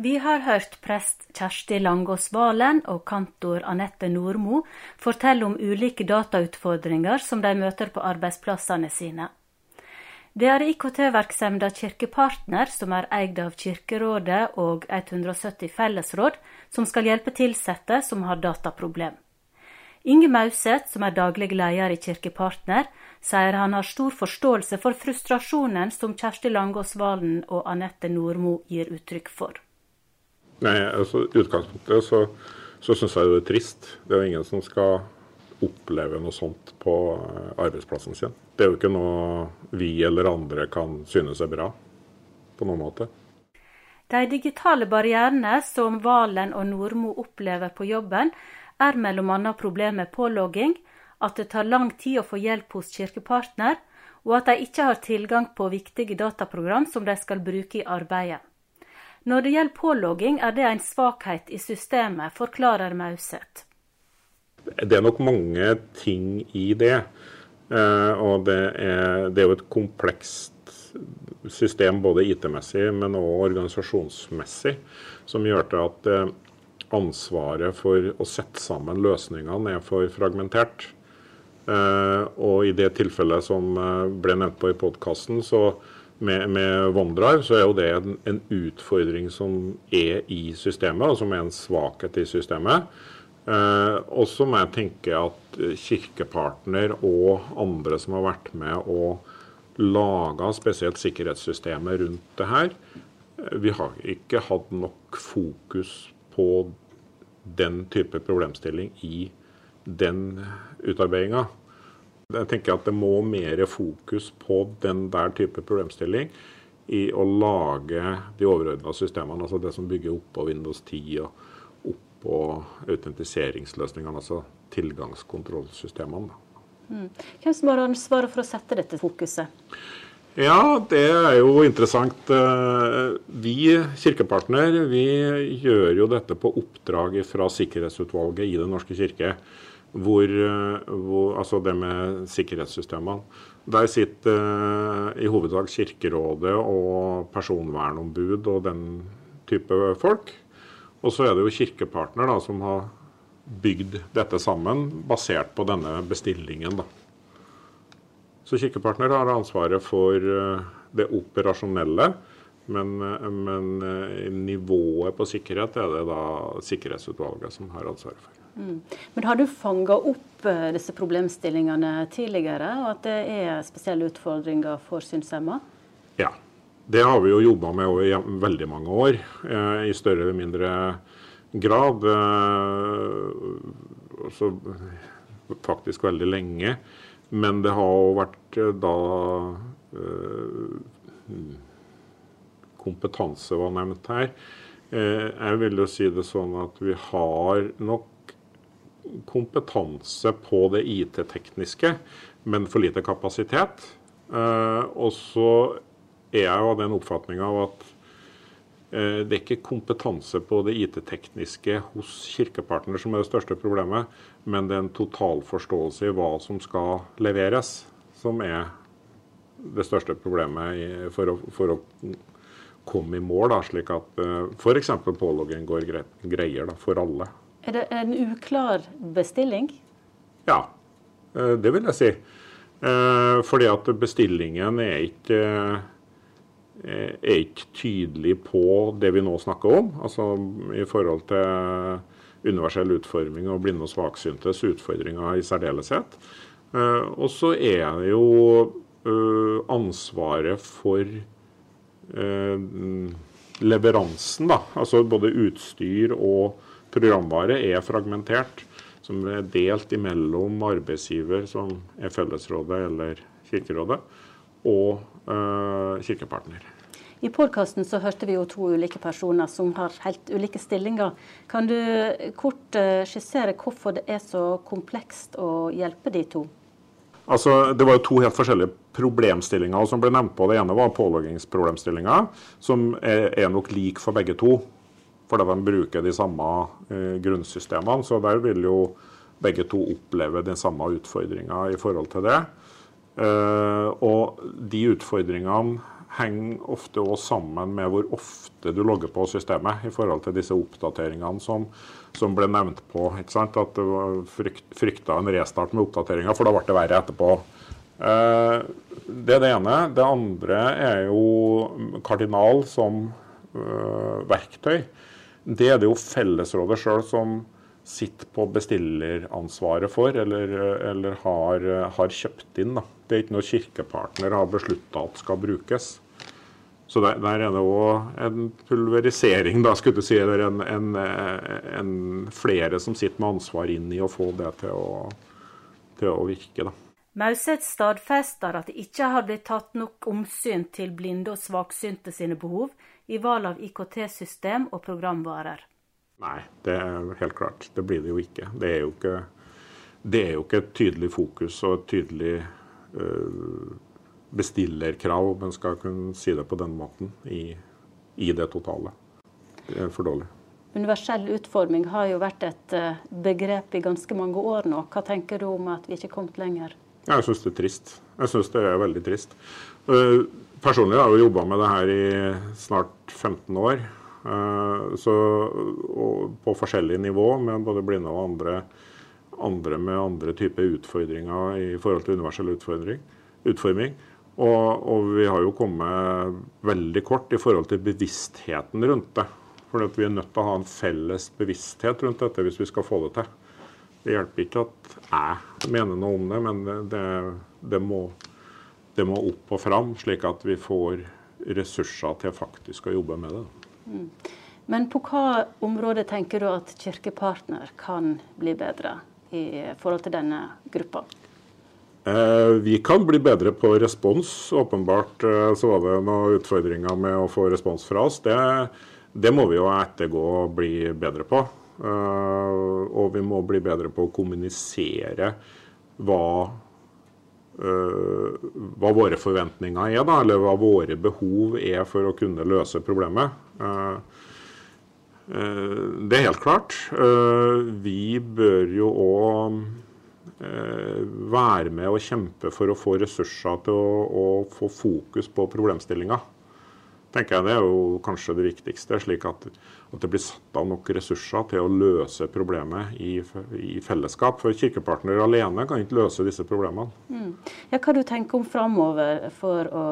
Vi har hørt prest Kjersti Langås Valen og kantor Anette Nordmo fortelle om ulike datautfordringer som de møter på arbeidsplassene sine. Det er IKT-virksomheten Kirkepartner, som er eid av Kirkerådet og 170 fellesråd, som skal hjelpe ansatte som har dataproblem. Inge Mauseth, som er daglig leder i Kirkepartner, sier han har stor forståelse for frustrasjonen som Kjersti Langås Valen og Anette Nordmo gir uttrykk for. Nei, altså utgangspunktet så, så syns jeg det er trist. Det er jo ingen som skal oppleve noe sånt på eh, arbeidsplassen sin. Det er jo ikke noe vi eller andre kan synes er bra på noen måte. De digitale barrierene som Valen og Nordmo opplever på jobben, er bl.a. problemet med pålogging, at det tar lang tid å få hjelp hos kirkepartner, og at de ikke har tilgang på viktige dataprogram som de skal bruke i arbeidet. Når det gjelder pålogging, er det en svakhet i systemet, forklarer Mauseth. Det er nok mange ting i det. Eh, og det er, det er jo et komplekst system både IT-messig, men òg organisasjonsmessig, som gjør til at eh, ansvaret for å sette sammen løsningene er for fragmentert. Eh, og i det tilfellet som ble nevnt på i podkasten, så med, med OneDrive, så er jo det en, en, utfordring som er i systemet, og som er en svakhet i systemet. Eh, og så må jeg tenke at Kirkepartner og andre som har vært med og laga spesielt sikkerhetssystemet rundt det her, eh, vi har ikke hatt nok fokus på den type problemstilling i den utarbeidinga. Jeg tenker at det må mer fokus på den der type problemstilling i å lage de overordna systemene, altså det som bygger oppå Windows 10 og oppå autentiseringsløsningene, altså tilgangskontrollsystemene. Mm. Hvem som har ansvaret for å sette dette fokuset? Ja, det er jo interessant. Eh, vi kirkepartner vi gjør jo dette på oppdrag fra Sikkerhetsutvalget i Den norske kirke hvor, eh, hvor, altså det med sikkerhetssystemene. Der sitter uh, i hovedsak Kirkerådet og personvernombud og den type folk. Og så er det jo Kirkepartner da, som har bygd dette sammen, basert på denne bestillingen. da. Så Kirkepartner har ansvaret for uh, det operasjonelle. Men, men nivået på sikkerhet er det da Sikkerhetsutvalget som har ansvaret for. Mm. Men har du fanga opp uh, disse problemstillingene tidligere, og at det er spesielle utfordringer for synshemma? Ja. Det har vi jo jobba med over veldig mange år, uh, i større eller mindre grad. Også, faktisk veldig lenge. Men det har jo vært da Kompetanse var nevnt her. Jeg vil jo si det sånn at vi har nok kompetanse på det IT-tekniske, men for lite kapasitet. Eh, og så er jeg jo av den oppfatninga av at eh, det er ikke kompetanse på det IT-tekniske hos kirkepartner som er det største problemet, men det er en totalforståelse i hva som skal leveres, som er det største problemet for å, for å komme i mål, da, slik at uh, f.eks. pålogging går greier da, for alle. Er det en uklar bestilling? Ja, eh, det vil jeg si. Eh, fordi at bestillingen er ikke, eh, er ikke tydelig på det vi nå snakker om. Altså i forhold til universell utforming og blinde og svaksyntes utfordringer i særdeleshet. Og så er det jo ansvaret for leveransen, da. Altså både utstyr og programvare er fragmentert, som er delt imellom arbeidsgiver, som er Fellesrådet eller Kirkerådet, og eh, kirkepartner. I podkasten så hørte vi jo to ulike personer som har helt ulike stillinger. Kan du kort øh, skissere hvorfor det er så komplekst å hjelpe de to? Altså, Det var jo to helt forskjellige problemstillinger som ble nevnt på. Det ene var påloggingsproblemstillinga, som er, er nok lik for begge to fordi de bruker de samme eh, grunnsystemene. Så der vil jo begge to oppleve den samme utfordringa i forhold til det. Eh, og de utfordringene henger ofte også sammen med hvor ofte du logger på systemet i forhold til disse oppdateringene som, som ble nevnt på. At du frykt, frykta en restart med oppdateringer, for da ble det verre etterpå. Eh, det er det ene. Det andre er jo kardinal som verktøy. Det er det jo fellesrådet sjøl som sitter på bestilleransvaret for, eller, eller har, har, kjøpt inn. Da. Det er ikke noe kirkepartner har beslutta at skal brukes. Så der, der er det òg en pulverisering, da, skulle du si, eller en, en, en, flere som sitter med ansvar inn i å få det til å, til å virke. da. Mauseth stadfester at det ikke har blitt tatt nok omsyn til blinde og svaksynte sine behov i valg av IKT-system og programvarer. Nei, det er helt klart. Det blir det jo ikke. Det er jo ikke, det er jo ikke et tydelig fokus og et tydelig uh, bestillerkrav, om en skal kunne si det på den måten, i, i det totale. Det er for dårlig. Universell utforming har jo vært et uh, begrep i ganske mange år nå. Hva tenker du om at vi ikke er kommet lenger? Jeg syns det er trist. Jeg syns det er veldig trist. Eh, personlig har jeg jobba med det her i snart 15 år. Eh, så, på forskjellig nivå med både blinde og andre, andre med andre typer utfordringer i forhold til universell utforming. Og, og, vi har jo kommet veldig kort i forhold til bevisstheten rundt det. For vi er nødt til å ha en felles bevissthet rundt dette hvis vi skal få det til. Det hjelper ikke at jeg mener noe om det, men det, det, må, det må, opp og fram, slik at vi får ressurser til faktisk å jobbe med det. Mm. Men på hva område tenker du at Kirkepartner kan bli bedre i forhold til denne gruppa? Eh, vi kan bli bedre på respons. Åpenbart eh, så var det noen utfordringer med å få respons fra oss. Det, det må vi jo ettergå og bli bedre på. Eh, og vi må bli bedre på å kommunisere hva, eh, hva våre forventninger er, da, eller hva våre behov er for å kunne løse problemet. Eh, det er helt klart. Vi bør jo òg være med og kjempe for å få ressurser til å, å få fokus på problemstillinga tenker jeg Det er jo kanskje det viktigste, slik at, at det blir satt av nok ressurser til å løse problemet i, i fellesskap. For Kirkepartner alene kan ikke løse disse problemene. Mm. Ja, hva du tenker om framover for å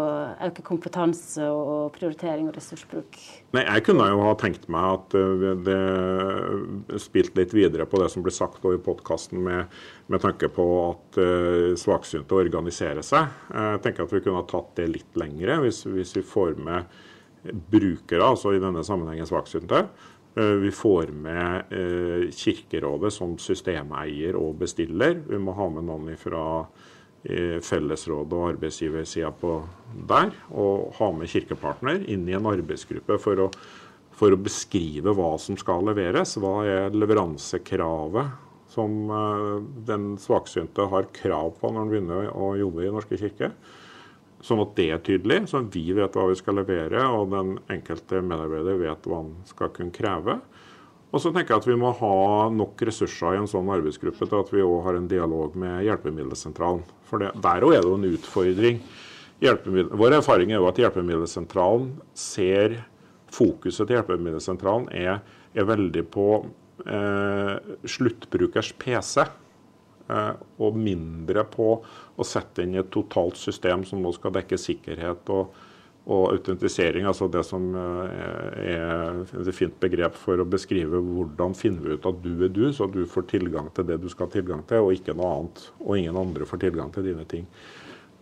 øke kompetanse og prioritering og ressursbruk? Nei, Jeg kunne jo ha tenkt meg at eh, det spilt litt videre på det som ble sagt i podkasten med, med, tanke på at uh, svaksynte organiserer seg. Jeg tenker at vi kunne ha tatt det litt lengre hvis, hvis vi får med brukere, altså i denne sammenhengen svaksynte. Eh, vi får med eh, Kirkerådet som systemeier og bestiller. Vi må ha med noen fra eh, Fellesrådet og arbeidsgiversida på der. Og ha med Kirkepartner inn i en arbeidsgruppe for å, for å beskrive hva som skal leveres. Hva er leveransekravet som den svaksynte har krav på når han begynner å jobbe i Norske kirke. Sånn at det er tydelig, så vi vet hva vi skal levere, og den enkelte medarbeider vet hva han skal kunne kreve. Og så tenker jeg at vi må ha nok ressurser i en sånn arbeidsgruppe til at vi òg har en dialog med Hjelpemiddelsentralen. For det, der òg er det jo en utfordring. Vår erfaring er jo at Hjelpemiddelsentralen ser Fokuset til Hjelpemiddelsentralen er, er veldig på eh, sluttbrukers PC. Eh, og mindre på å sette inn i et totalt system som nå skal dekke sikkerhet og, og autentisering. Altså det som eh, er et fint begrep for å beskrive hvordan finner vi ut at du er du, så du får tilgang til det du skal ha tilgang til, og ikke noe annet. Og ingen andre får tilgang til dine ting.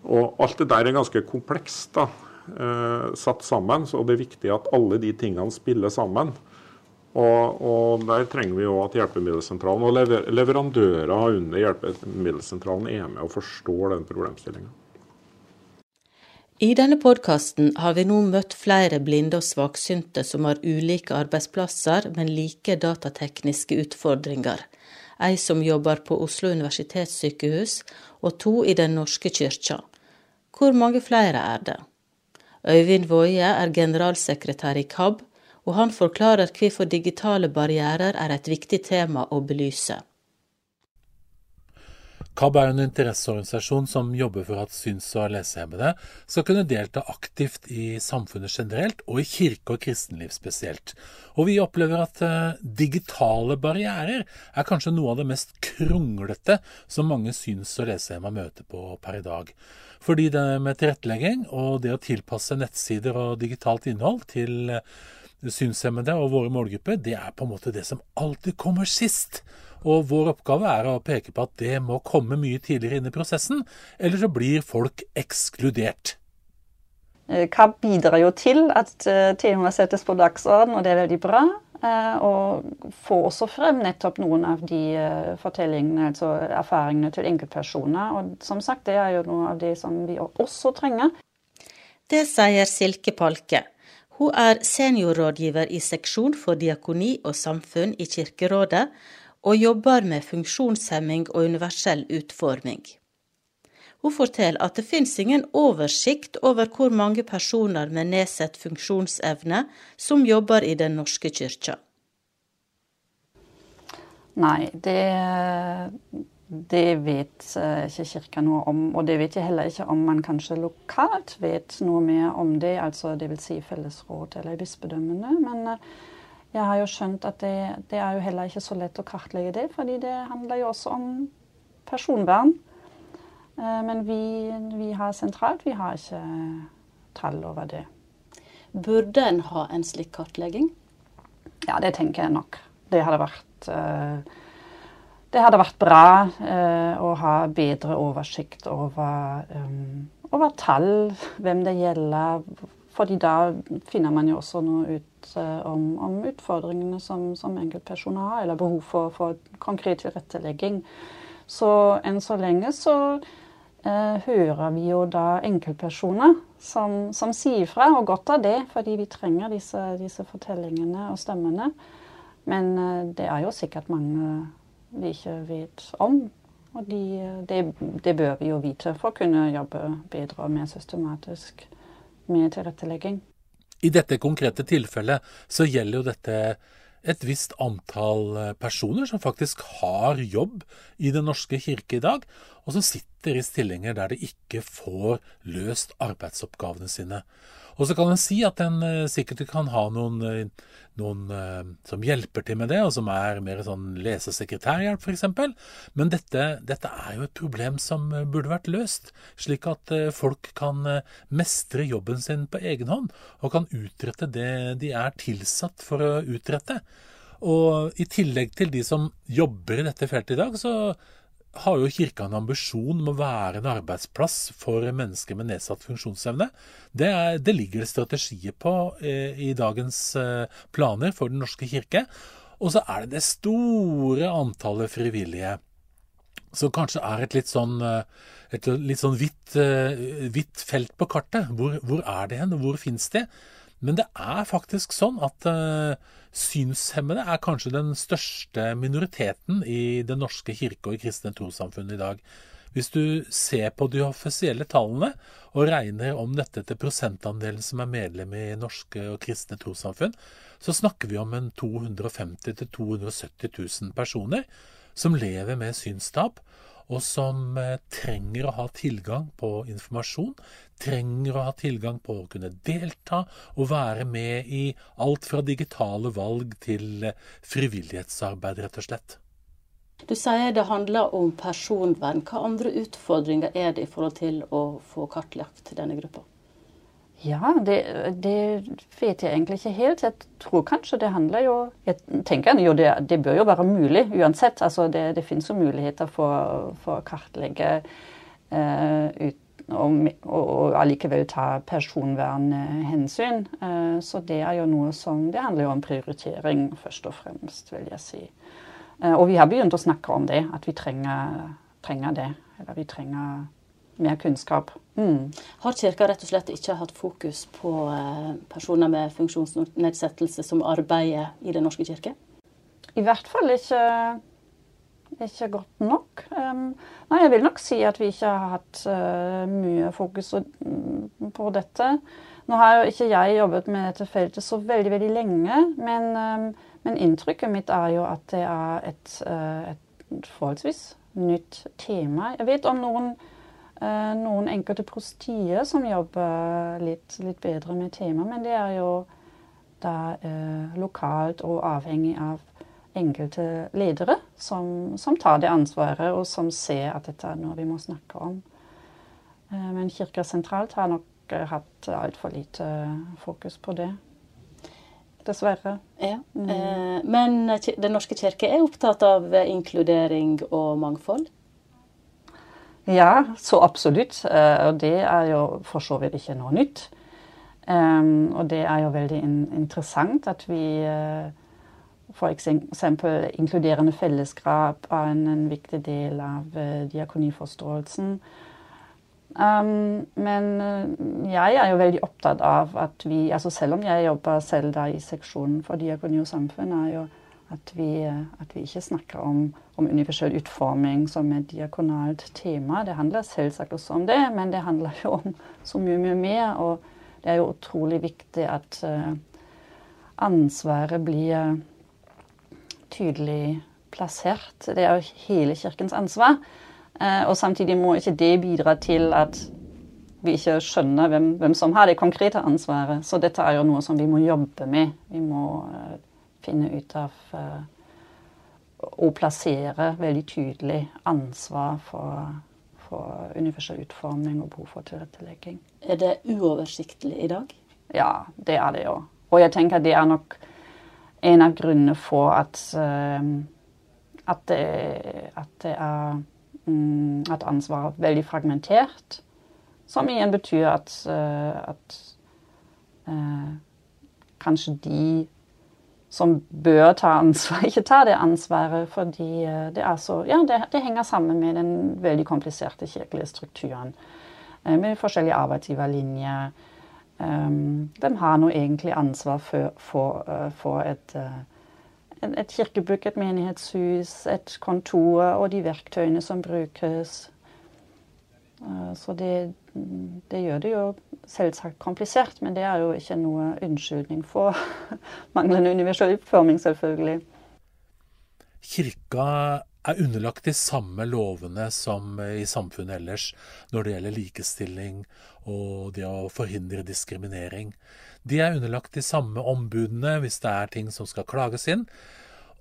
Og alt det der er ganske komplekst da, eh, satt sammen, så det er viktig at alle de tingene spiller sammen. Og, og, Der trenger vi jo at hjelpemiddelsentralen og lever, leverandører under hjelpemiddelsentralen er med og forstår den problemstillinga. I denne podkasten har vi nå møtt flere blinde og svaksynte som har ulike arbeidsplasser, men like datatekniske utfordringer. Ei som jobber på Oslo universitetssykehus, og to i Den norske kyrkja. Hvor mange flere er det? Øyvind Woie er generalsekretær i KAB, og han forklarer hvorfor digitale barrierer er et viktig tema å belyse. KAB er en interesseorganisasjon som jobber for at syns- og lesehemmede skal kunne delta aktivt i samfunnet generelt, og i kirke og kristenliv spesielt. Og vi opplever at uh, digitale barrierer er kanskje noe av det mest kronglete som mange syns- og lesehemma møter på per i dag. Fordi det med tilrettelegging og det å tilpasse nettsider og digitalt innhold til synshemmede og våre målgrupper, det er på en måte det som alltid kommer sist. Og vår oppgave er å peke på at det må komme mye tidligere inn i prosessen, eller så blir folk ekskludert. KAB eh, bidrar jo til at eh, temaet settes på dagsorden, og det er veldig bra. Eh, og får også frem nettopp noen av de fortellingene, altså erfaringene til enkeltpersoner. Og som sagt, det er jo noe av det som vi også trenger. Det sier Silke Palke. Hun er seniorrådgiver i seksjon for diakoni og samfunn i Kirkerådet, og jobber med funksjonshemming og universell utforming. Hun forteller at det finnes ingen oversikt over hvor mange personer med nedsatt funksjonsevne som jobber i Den norske kyrkja. Nei, det, det vet eh, ikke Kirka noe om. Og det vet jeg heller ikke om man kanskje lokalt vet noe mer om det, altså dvs. Si fellesråd eller bispedømmene. Men eh, jeg har jo skjønt at det, det, er jo heller ikke så lett å kartlegge det, fordi det handler jo også om personvern. Eh, men vi, vi har sentralt, vi har ikke tall over det. Burde en ha en slik kartlegging? Ja, det tenker jeg nok. Det hadde vært, det hadde vært bra eh, å ha bedre oversikt over, over tall, hvem det gjelder. Fordi da finner man jo også noe ut Eh, om, om utfordringene som, som, enkeltpersoner har, eller behov for, for konkret tilrettelegging. Så enn så lenge så eh, hører vi jo da enkeltpersoner som, som, sier fra, og godt av det, fordi vi trenger disse, disse fortellingene og stemmene. Men eh, det er jo sikkert mange vi ikke vet om. Og de, det, det, bør vi jo vite for å kunne jobbe bedre og mer systematisk med tilrettelegging. I dette konkrete tilfellet så gjelder jo dette et visst antall personer som faktisk har jobb i Den norske kirke i dag, og som sitter i stillinger der de ikke får løst arbeidsoppgavene sine. Og så kan en si at en uh, sikkert kan ha noen, uh, noen uh, som hjelper til med det, og som er mer sånn lesesekretærhjelp f.eks. Men dette, dette, er jo et problem som burde vært løst, slik at folk kan mestre jobben sin på egen hånd, og kan utrette det de er tilsatt for å utrette. Og i tillegg til de som jobber i dette feltet i dag, så har jo Kirka en ambisjon om å være en arbeidsplass for mennesker med nedsatt funksjonsevne. Det, er, det ligger det strategier på eh, i dagens eh, planer for Den norske kirke. Og så er det det store antallet frivillige, som kanskje er et litt sånn, eh, et litt sånn eh, hvitt felt på kartet. Hvor, hvor er det hen, og hvor fins det? Men det er faktisk sånn at uh, synshemmede er kanskje den største minoriteten i Den norske kirke og i kristne trossamfunn i dag. Hvis du ser på de offisielle tallene og regner om dette til prosentandelen som er medlem i norske og kristne trossamfunn, så snakker vi om en 250 000-270 000 personer som lever med synstap, og som eh, trenger å ha tilgang på informasjon, trenger å ha tilgang på å kunne delta og være med i alt fra digitale valg til eh, frivillighetsarbeid, rett og slett. Du sier det handler om personvern. Hva andre utfordringer er det i forhold til å få kartlagt denne gruppa? Ja, det, det, vet jeg egentlig ikke helt. Jeg tror kanskje det handler jo Jeg tenker jo det, det bør jo være mulig uansett. Altså det, det finnes jo muligheter for, for å kartlegge uh, ut, og, og, allikevel ta personvernhensyn. Uh, så det er jo noe som Det handler jo om prioritering først og fremst, vil jeg si. Uh, og vi har begynt å snakke om det, at vi trenger, trenger det. Eller vi trenger mer kunnskap. Mm. Har Kirka rett og slett ikke hatt fokus på eh, personer med funksjonsnedsettelse som arbeider i Den norske kirke? I hvert fall ikke, ikke godt nok. Um, nei, jeg vil nok si at vi ikke har hatt uh, mye fokus mm, på dette. Nå har jo ikke jeg jobbet med dette feltet så veldig, veldig lenge, men, um, men inntrykket mitt er jo at det er et, uh, et forholdsvis nytt tema. Jeg vet om noen, noen enkelte prostier som jobber litt, litt, bedre med tema, men det er jo da eh, lokalt og avhengig av enkelte ledere som, som, tar det ansvaret, og som ser at dette er noe vi må snakke om. Eh, men Kirka sentralt har nok hatt altfor lite fokus på det. Dessverre. Ja. Mm. Eh, men Den norske kirke er opptatt av inkludering og mangfold? Ja, så absolutt. Eh, og det er jo for så vidt ikke noe nytt. Og det er jo veldig interessant at vi uh, f.eks. inkluderende fellesskap er en, viktig del av uh, diakoniforståelsen. Men jeg er jo veldig opptatt av at vi altså Selv om jeg jobber selv da i seksjonen for diakoni og samfunn, er jo at vi, at vi ikke snakker om, om, universell utforming som et diakonalt tema. Det handler selvsagt også om det, men det handler jo om så mye, mye mer. Og det er jo utrolig viktig at uh, ansvaret blir tydelig plassert. Det er jo hele Kirkens ansvar. Eh, og samtidig må ikke det bidra til at vi ikke skjønner hvem, hvem, som har det konkrete ansvaret. Så dette er jo noe som vi må jobbe med. Vi må uh, finne ut av uh, å plassere veldig tydelig ansvar for, for universell utforming og behov for tilrettelegging. Er det uoversiktlig i dag? Ja, det er det jo. Og jeg tenker det er nok en av grunnene for at, uh, at, det, at det er Mm, at ansvaret er veldig fragmentert. Som igjen betyr at, eh, at kanskje de som bør ta ansvar, ikke tar det ansvaret. Fordi uh, det, så, ja, det, det, henger sammen med den veldig kompliserte kirkelige strukturen. Uh, med forskjellige arbeidsgiverlinjer. Um, hvem har nå egentlig ansvar for, for, for et et kirkebygg, et menighetshus, et kontor og de verktøyene som brukes. Eh, så det, det, gjør det jo selvsagt komplisert, men det er jo ikke noe unnskyldning for manglende universell oppforming, selvfølgelig. Kirka er underlagt de samme lovene som i samfunnet ellers når det gjelder likestilling og det å forhindre diskriminering. De er underlagt de samme ombudene hvis det er ting som skal klages inn.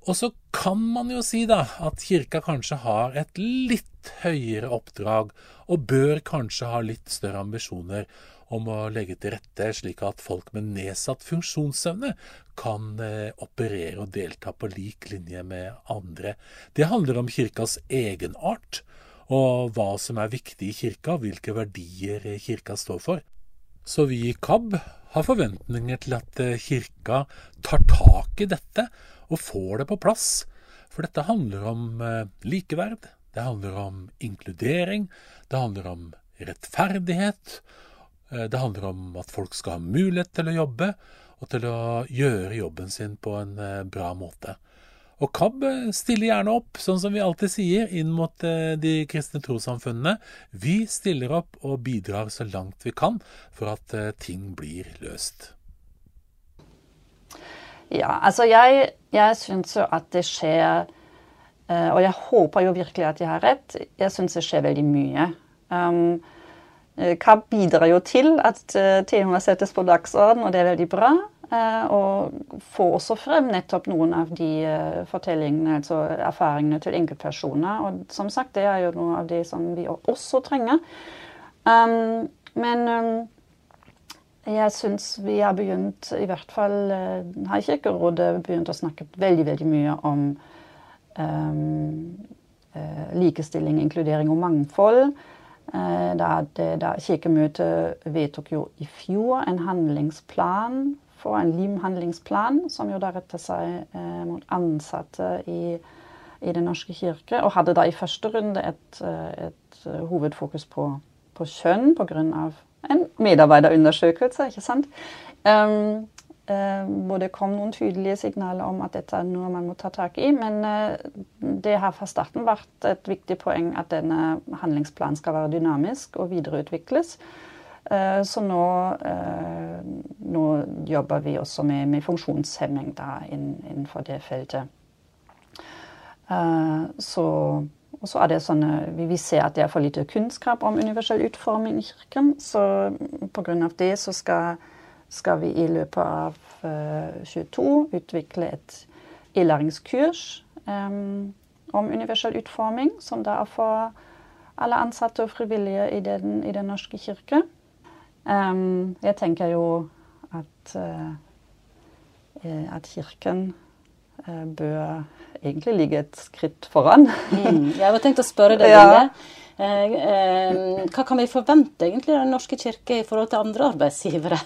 Og så kan man jo si da at kirka kanskje har et litt høyere oppdrag, og bør kanskje ha litt større ambisjoner om å legge til rette slik at folk med nedsatt funksjonsevne kan eh, operere og delta på lik linje med andre. Det handler om kirkas egenart, og hva som er viktig i kirka, hvilke verdier kirka står for. Så vi i KAB har forventninger til at eh, Kirka tar tak i dette og får det på plass. For dette handler om eh, likeverd, det handler om inkludering, det handler om rettferdighet. Eh, det handler om at folk skal ha mulighet til å jobbe, og til å gjøre jobben sin på en bra måte. Og KAB stiller gjerne opp, sånn som vi alltid sier, inn mot eh, de kristne trossamfunnene. Vi stiller opp og bidrar så langt vi kan for at eh, ting blir løst. Ja, altså jeg, jeg syns jo at det skjer eh, Og jeg håper jo virkelig at jeg har rett. Jeg syns det skjer veldig mye. Um, KAB bidrar jo til at temaet settes på dagsorden, og det er veldig bra. Eh, og få også frem nettopp noen av de eh, fortellingene, altså erfaringene til enkeltpersoner. Og som sagt, det er jo noe av det som vi også trenger. Um, men um, jeg syns vi har begynt, i hvert fall har Kirkerådet begynt å snakke veldig, veldig mye om um, likestilling, inkludering og mangfold. Uh, da, det, da Kirkemøtet vedtok jo i fjor en handlingsplan for en LIM-handlingsplan, som jo da retter seg eh, mot ansatte i, i, Den norske kirke. Og hadde da i første runde et, eh, et eh, hovedfokus på, på kjønn pga. en medarbeiderundersøkelse, ikke sant. Um, uh, hvor det kom noen tydelige signaler om at dette er noe man må ta tak i. Men uh, det har fra starten vært et viktig poeng at denne handlingsplanen skal være dynamisk og videreutvikles. Eh, så nå, eh, nå, jobber vi også med, med funksjonshemming da, innenfor det feltet. Eh, så og så er det sånne, vi, vi ser at det er for lite kunnskap om universell utforming i kirken. Så pga. det så skal, skal, vi i løpet av uh, 22 utvikle et e-læringskurs um, om universell utforming, som da er for alle ansatte og frivillige i Den, i den norske kirke. Um, jeg tenker jo at, uh, at Kirken uh, bør egentlig ligge et skritt foran. mm, jeg hadde tenkt å spørre deg om det. Uh, hva kan vi forvente egentlig av Den norske kirke i forhold til andre arbeidsgivere?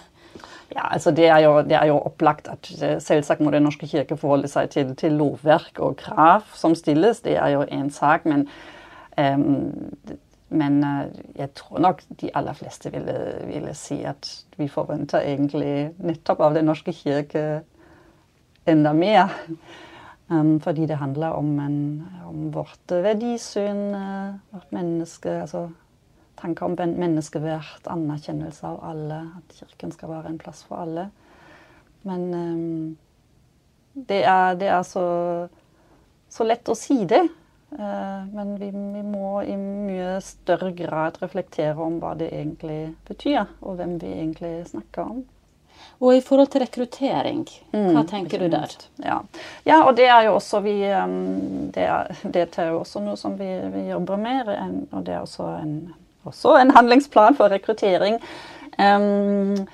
Ja, altså det er, jo, det er jo opplagt at selvsagt må Den norske kirke forholde seg til, til lovverk og krav som stilles. Det er jo én sak. Men um, men eh, jeg tror nok de aller fleste ville, ville, si at vi forventer egentlig nettopp av Den norske kirke enda mer. Um, fordi det handler om, en, om vårt verdisyn, uh, vårt menneske altså Tanker om menneskeverd, anerkjennelse av alle, at Kirken skal være en plass for alle. Men um, det, er, det er så, så lett å si det. Eh, men vi, vi, må i mye større grad reflektere om hva det egentlig betyr, og hvem vi egentlig snakker om. Og i forhold til rekruttering, hva mm, tenker du der? Ja. ja. og det er jo også vi Det er, det er jo også noe som vi, vi jobber med, og det er også en, også en handlingsplan for rekruttering. Um,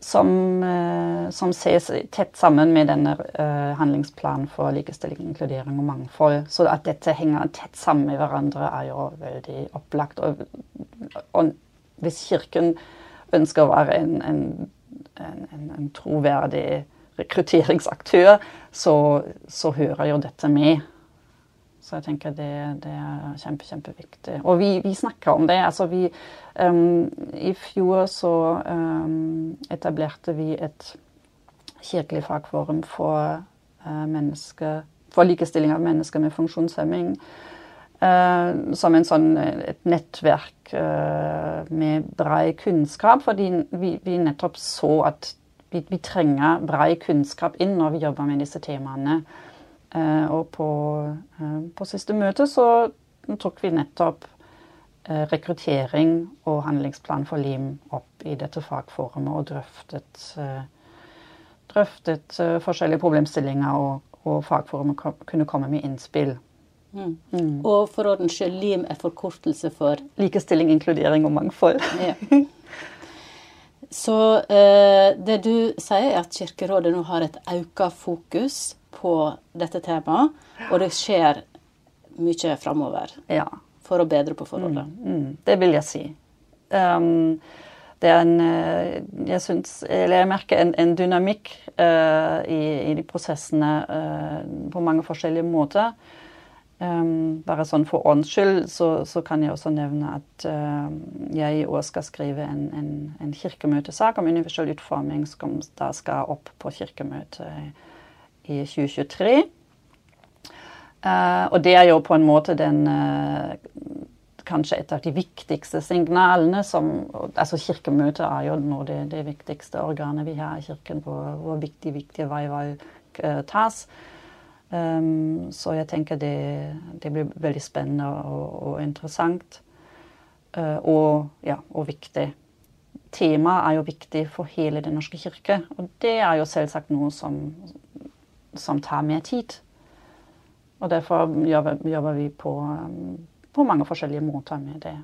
som, eh, som, ses tett sammen med denne uh, handlingsplanen for likestilling, inkludering og mangfold. Så at dette henger tett sammen med hverandre, er jo veldig opplagt. Og, og hvis Kirken ønsker å være en, en, en, en troverdig rekrutteringsaktør, så, så hører jo dette med. Så jeg tenker det, det er kjempe, kjempeviktig. Og vi, vi, snakker om det. Altså vi um, I fjor så um, etablerte vi et kirkelig fagforum for, uh, for likestilling av mennesker med funksjonshemming. Uh, som sånn, et nettverk uh, med brei kunnskap, fordi vi, vi, nettopp så at vi, vi trenger brei kunnskap inn når vi jobber med disse temaene. Eh, og på, eh, på, siste møte så tok vi nettopp eh, rekruttering og handlingsplan for LIM opp i dette fagforumet og drøftet, drøftet forskjellige problemstillinger, og, og fagforumet kunne komme med innspill. Mm. Mm. Og for ordens skyld, LIM er forkortelse for Likestilling, inkludering og mangfold. Ja. Så eh, det du sier, er at Kirkerådet nå har et økt fokus på dette temaet, og det skjer mye framover ja. for å bedre på forholdet. Mm, mm, det vil jeg si. Um, det er en eh, Jeg syns Eller jeg merker en, en dynamikk uh, i, i, de prosessene uh, på mange forskjellige måter. Um, bare sånn for ordens skyld så, så, kan jeg også nevne at uh, jeg i år skal skrive en, en, en kirkemøtesak om universell utforming som da skal opp på kirkemøtet i 2023. Uh, eh, og det er jo på en måte den uh, Kanskje et av de viktigste signalene som altså Kirkemøtet er jo nå det, det viktigste organet vi har i Kirken, hvor, hvor viktig, viktige veivalg uh, tas. Um, så jeg tenker det, det, blir veldig spennende og, og interessant. og, ja, og viktig. Temaet er jo viktig for hele Den norske kirke. Og det er jo selvsagt noe som, som tar mer tid. Og derfor jobber, jobber vi på, på, mange forskjellige måter med det.